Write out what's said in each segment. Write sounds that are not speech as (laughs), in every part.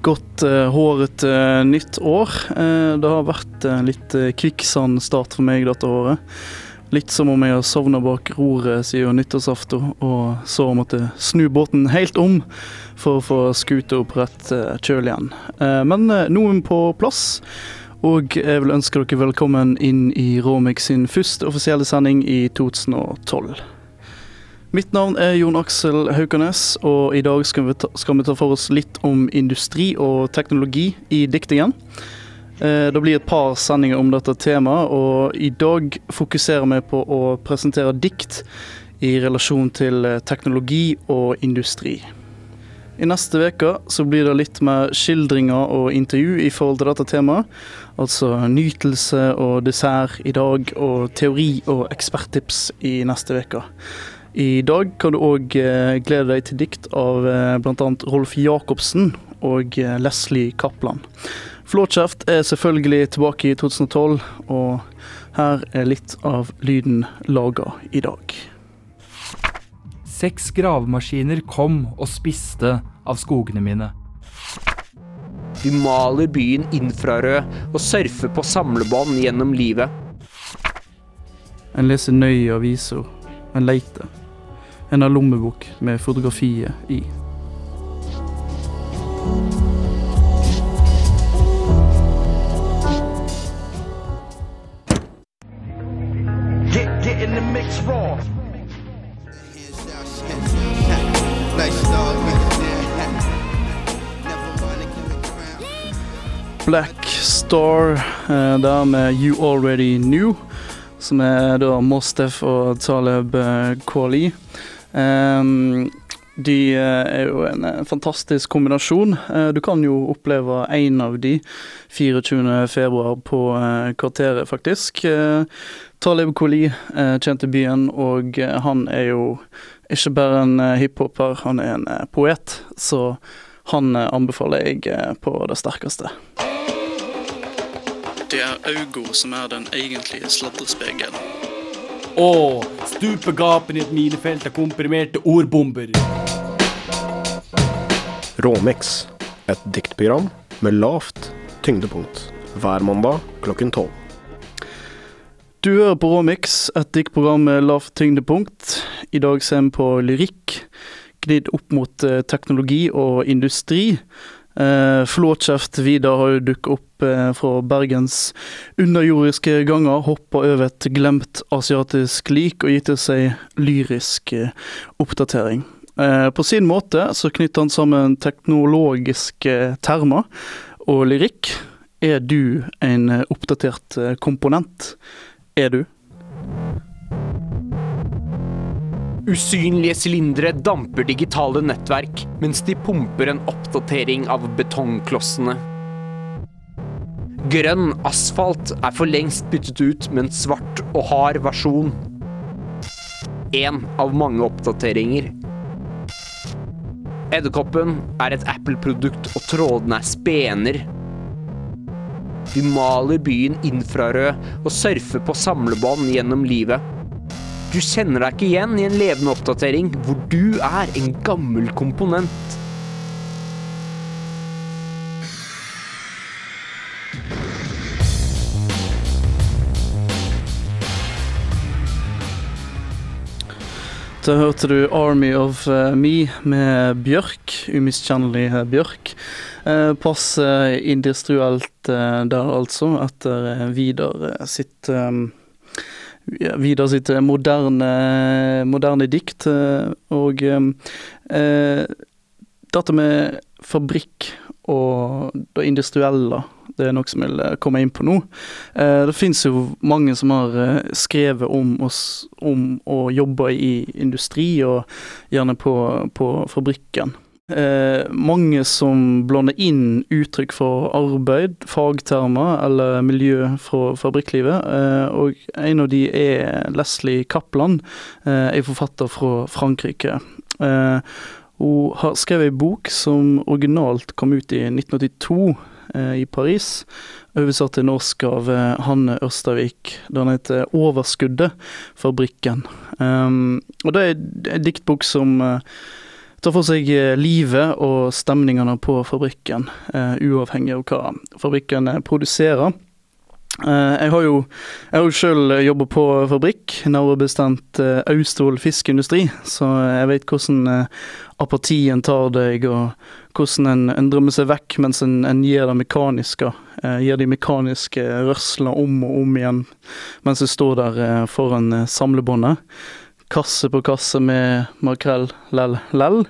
Godt uh, håret eh, nytt år. Eh, det har vært en litt uh, kvikksand-start for meg dette året. Litt som om jeg har sovna bak roret siden nyttårsaften, og så måtte snu båten helt om for å få skuta opp rett uh, kjøl igjen. men noen på plass. Og jeg vil ønske dere velkommen inn i Romix sin første offisielle sending i 2012. Mitt navn er Jon Aksel Haukanes, og i dag skal vi, ta, skal vi ta for oss litt om industri og teknologi i diktingen. Eh, det blir et par sendinger om dette temaet, og i dag fokuserer vi på å presentere dikt i relasjon til eh, teknologi og industri. I neste uke blir det litt mer skildringer og intervju i forhold til dette temaet. Altså nytelse og dessert i dag, og teori og eksperttips i neste uke. I dag kan du òg eh, glede deg til dikt av eh, bl.a. Rolf Jacobsen og eh, Leslie Kaplan. Flåkjeft er selvfølgelig tilbake i 2012, og her er litt av lyden laga i dag. Seks gravemaskiner kom og spiste av skogene mine. Vi maler byen infrarød og surfer på samlebånd gjennom livet. En leser nøye aviser, en leiter. En lommebok med fotografiet i. Black Star, eh, der med You Already Knew, som er da Mostef og Taleb eh, Kwali. Um, de eh, er jo en eh, fantastisk kombinasjon. Eh, du kan jo oppleve en av de 24. februar på Kvarteret, faktisk. Talib Koli kjent i byen, og han er jo ikke bare en hiphoper, han er en poet. Så han anbefaler jeg på det sterkeste. Det er øynene som er den egentlige sladrespegelen. Å, stupegapen i et minefelt av komprimerte ordbomber. Råmix, et diktprogram med lavt tyngdepunkt. Hver mandag klokken tolv. Du hører på Råmix, et diktprogram med lavt tyngdepunkt. I dag ser vi på lyrikk, gnidd opp mot eh, teknologi og industri. Eh, Flåtkjeft Vidar har jo dukket opp eh, fra Bergens underjordiske ganger, hoppa over et glemt asiatisk lik og gitt til seg lyrisk eh, oppdatering. På sin måte så knytter han sammen teknologiske termer og lyrikk. Er du en oppdatert komponent? Er du? Usynlige sylindere damper digitale nettverk mens de pumper en oppdatering av betongklossene. Grønn asfalt er for lengst byttet ut med en svart og hard versjon. Én av mange oppdateringer. Edderkoppen er et Apple-produkt, og trådene er spener. Vi maler byen infrarød og surfer på samlebånd gjennom livet. Du kjenner deg ikke igjen i en levende oppdatering hvor du er en gammel komponent. Da hørte du 'Army of eh, Me' med Bjørk, umiskjennelig Bjørk. Pass passe industrielt eh, der, altså, etter eh, Vidar eh, sitt eh, Vidar sitt moderne, moderne dikt. eh, Og eh, dette med fabrikk og det industrielle, det er noe som vil komme inn på nå. Eh, det finnes jo mange som har eh, skrevet om, oss, om å jobbe i industri, og gjerne på, på fabrikken. Eh, mange som blander inn uttrykk for arbeid, fagtermer eller miljø fra fabrikklivet. Eh, og en av de er Leslie Kaplan, eh, en forfatter fra Frankrike. Eh, hun har skrevet en bok som originalt kom ut i 1982 eh, i Paris. Oversatt til norsk av eh, Hanne Ørstavik. Den heter 'Overskuddet fabrikken'. Og det er en diktbok som tar for seg eh, livet og stemningene på fabrikken, eh, uavhengig av hva fabrikken eh, produserer. Jeg har jo, jeg har jo sjøl jobba på fabrikk, nærmere bestemt Austevoll fiskeindustri, så jeg vet hvordan apatien tar deg, og hvordan en, en drømmer seg vekk mens en, en gir det mekaniske, gir de mekaniske rørslene om og om igjen mens jeg står der foran samlebåndet. Kasse på kasse med makrell, lell, lell.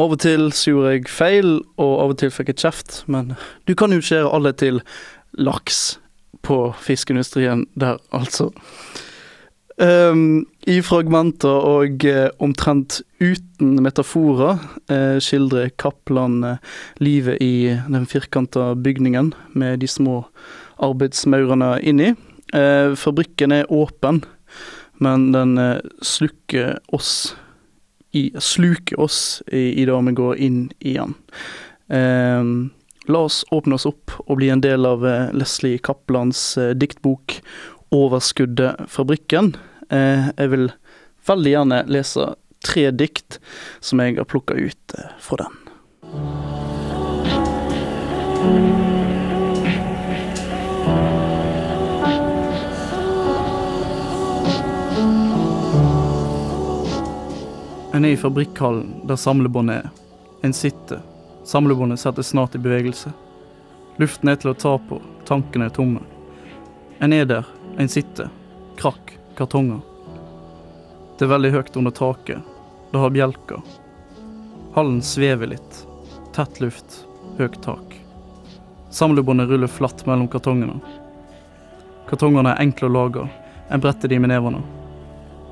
Av og til så gjorde jeg feil, og av og til fikk jeg kjeft, men du kan jo skjære alle til laks på fiskeindustrien der, altså. Um, I fragmenter og uh, omtrent uten metaforer uh, skildrer Kaplan uh, livet i den firkanta bygningen med de små arbeidsmaurene inni. Fabrikken er åpen, men den eh, slukker oss i, sluker oss i, i det vi går inn i den. Eh, la oss åpne oss opp og bli en del av eh, Leslie Kaplans eh, diktbok 'Overskuddet fabrikken'. Eh, jeg vil veldig gjerne lese tre dikt som jeg har plukka ut fra den. En er i fabrikkhallen der samlebåndet er. En sitter. Samlebåndet settes snart i bevegelse. Luften er til å ta på, tankene er tomme. En er der, en sitter. Krakk, kartonger. Det er veldig høyt under taket. Det har bjelker. Hallen svever litt. Tett luft, høyt tak. Samlebåndet ruller flatt mellom kartongene. Kartongene er enkle å lage. En bretter de med nevene.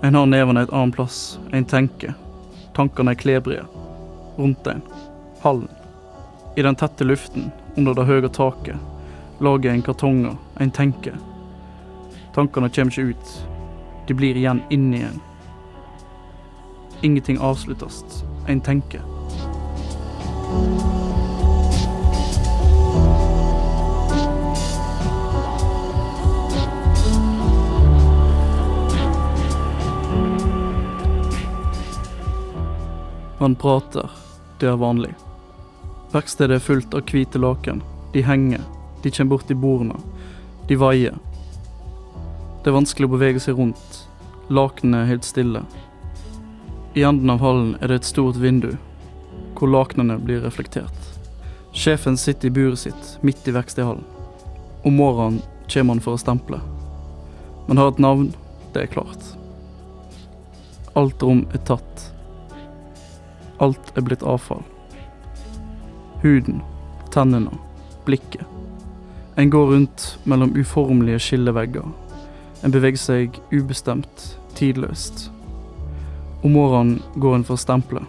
En har nevene et annet plass. En tenker. Tankene er klebrige. Rundt en. Hallen. I den tette luften, under det høye taket, lager en kartonger. En tenker. Tankene kommer ikke ut. De blir igjen inne igjen. Ingenting avsluttes. En tenker. Man prater. Det er vanlig. Verkstedet er fullt av hvite laken. De henger. De kommer bort til bordene. De vaier. Det er vanskelig å bevege seg rundt. Lakenene er helt stille. I enden av hallen er det et stort vindu, hvor lakenene blir reflektert. Sjefen sitter i buret sitt midt i verkstedhallen. Om morgenen kommer han for å stemple. Men har et navn, det er klart. Alt rom er tatt. Alt er blitt avfall. Huden, tennene, blikket. En går rundt mellom uformelige skillevegger. En beveger seg ubestemt, tidløst. Om morgenen går en for å stemple.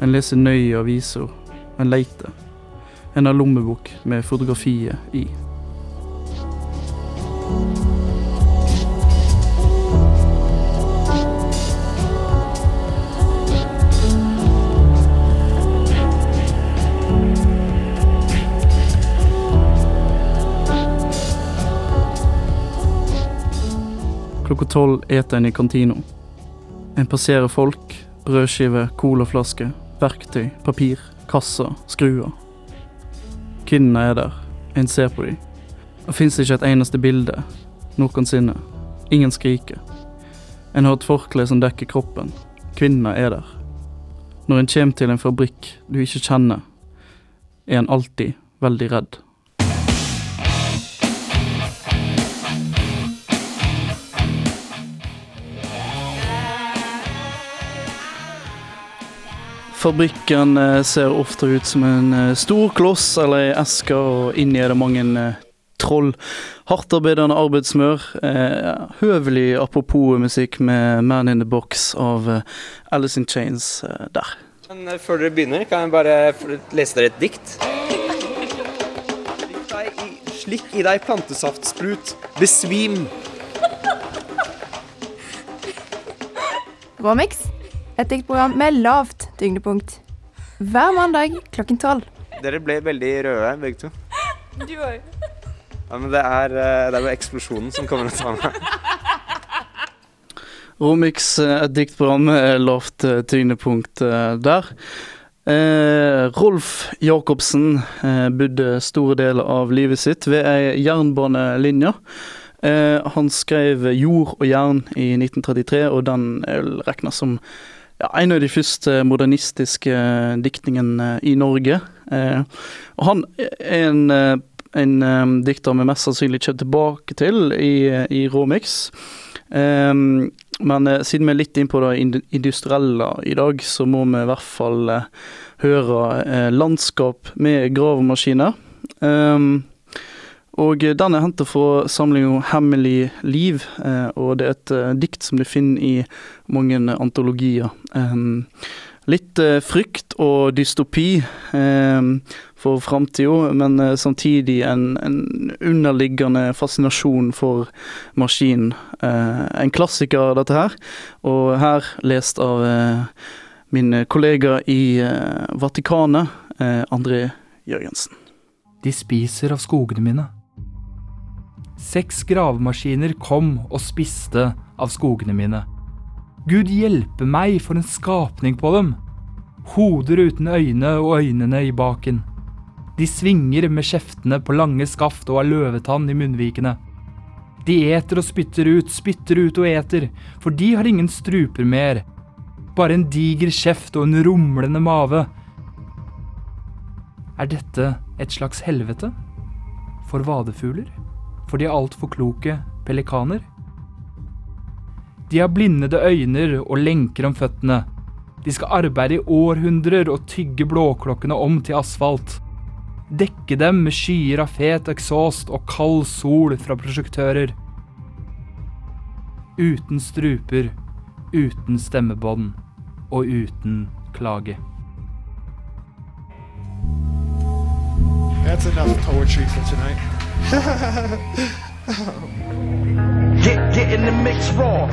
En leser nøye aviser. En leiter. En har lommebok med fotografiet i. Klokka tolv eter en i kantina. En passerer folk, brødskive, colaflasker, verktøy, papir, kasser, skruer. Kvinnene er der, en ser på dem. Det fins ikke et eneste bilde, noensinne. Ingen skriker. En har et forkle som dekker kroppen. Kvinnene er der. Når en kommer til en fabrikk du ikke kjenner, er en alltid veldig redd. Fabrikken eh, ser ofte ut som en eh, stor kloss eller ei eske, og inni er det mange eh, troll. Hardtarbeidende arbeidsmør. Eh, høvelig apropos musikk med Man in the Box av Alice in Chains eh, der. Men før dere begynner, kan jeg bare lese dere et dikt? Slikk i, deg plantesaftsprut, besvim. Romix, et diktprogram med lavt tyngdepunkt. Hver mandag klokken tolv. Dere ble veldig røde, begge to. Du òg. Ja, men det er, eh, det er jo eksplosjonen som kommer og tar meg. Romix, eh, et diktprogram lovt eh, tyngdepunkt eh, der. Eh, Rolf Jacobsen eh, bodde store deler av livet sitt ved ei jernbanelinje. Eh, han skrev 'Jord og jern' i 1933, og den regnes som ja, en av de første modernistiske eh, diktningene i Norge. Eh, og han er en, eh, en eh, dikter vi mest sannsynlig kommer tilbake til i, i Råmix. Men eh, siden vi er litt inn på det industrielle i dag, så må vi i hvert fall eh, høre eh, 'Landskap med gravemaskiner'. Um, og den er hentet fra samlinga 'Hemmelig liv', eh, og det er et eh, dikt som du finner i mange antologier. Um, litt eh, frykt og dystopi um, for framtida, men samtidig en, en underliggende fascinasjon for maskinen. En klassiker, dette her, og her lest av min kollega i Vatikanet, André Jørgensen. De spiser av skogene mine. Seks gravemaskiner kom og spiste av skogene mine. Gud hjelpe meg for en skapning på dem. Hoder uten øyne og øynene i baken. De svinger med kjeftene på lange skaft og har løvetann i munnvikene. De eter og spytter ut, spytter ut og eter, for de har ingen struper mer. Bare en diger kjeft og en rumlende mave. Er dette et slags helvete? For vadefugler? For de altfor kloke pelikaner? De har blindede øyner og lenker om føttene. De skal arbeide i århundrer og tygge blåklokkene om til asfalt. Dekke dem med skyer av fet eksost og kald sol fra prosjektører. Uten struper, uten stemmebånd og uten klage. That's enough poetry for tonight. (laughs) get get in the mix raw.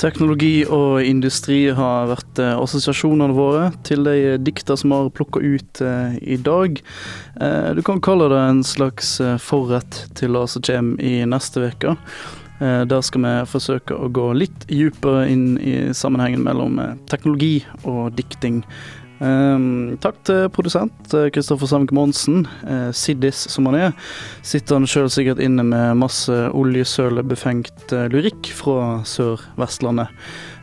Teknologi og industri har vært eh, assosiasjonene våre til de dikta som har plukka ut eh, i dag. Eh, du kan kalle det en slags eh, forrett til det som kommer i neste uke. Eh, der skal vi forsøke å gå litt dypere inn i sammenhengen mellom eh, teknologi og dikting. Um, takk til produsent eh, Kristoffer Samke Monsen. Uh, Siddis som han er, sitter han sjøl sikkert inne med masse oljesølebefengt uh, lyrikk fra Sør-Vestlandet.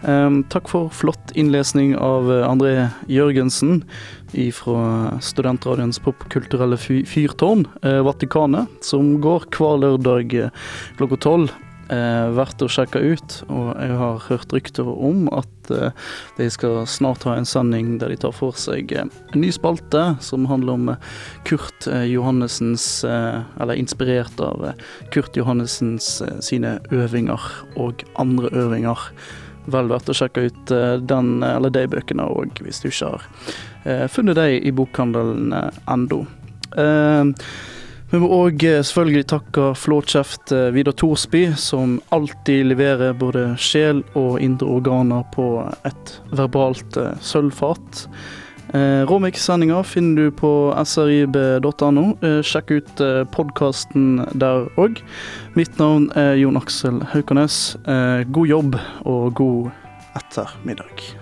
Um, takk for flott innlesning av André Jørgensen fra Studentradioens popkulturelle fy fyrtårn, uh, Vatikanet, som går hver lørdag klokka tolv. Eh, verdt å sjekke ut, og jeg har hørt rykter om at eh, de skal snart ha en sending der de tar for seg eh, en ny spalte som handler om eh, Kurt eh, Johannessens eh, Eller inspirert av Kurt Johannessens sine øvinger og andre øvinger. Vel verdt å sjekke ut den, eller de bøkene òg, hvis du ikke har funnet dem i bokhandelen ennå. Eh, vi må òg selvfølgelig takke flåkjeft eh, Vidar Thorsby, som alltid leverer både sjel og indre organer på et verbalt eh, sølvfat. Eh, Romix-sendinga finner du på srib.no. Eh, sjekk ut eh, podkasten der òg. Mitt navn er Jon Aksel Haukanes. Eh, god jobb og god ettermiddag.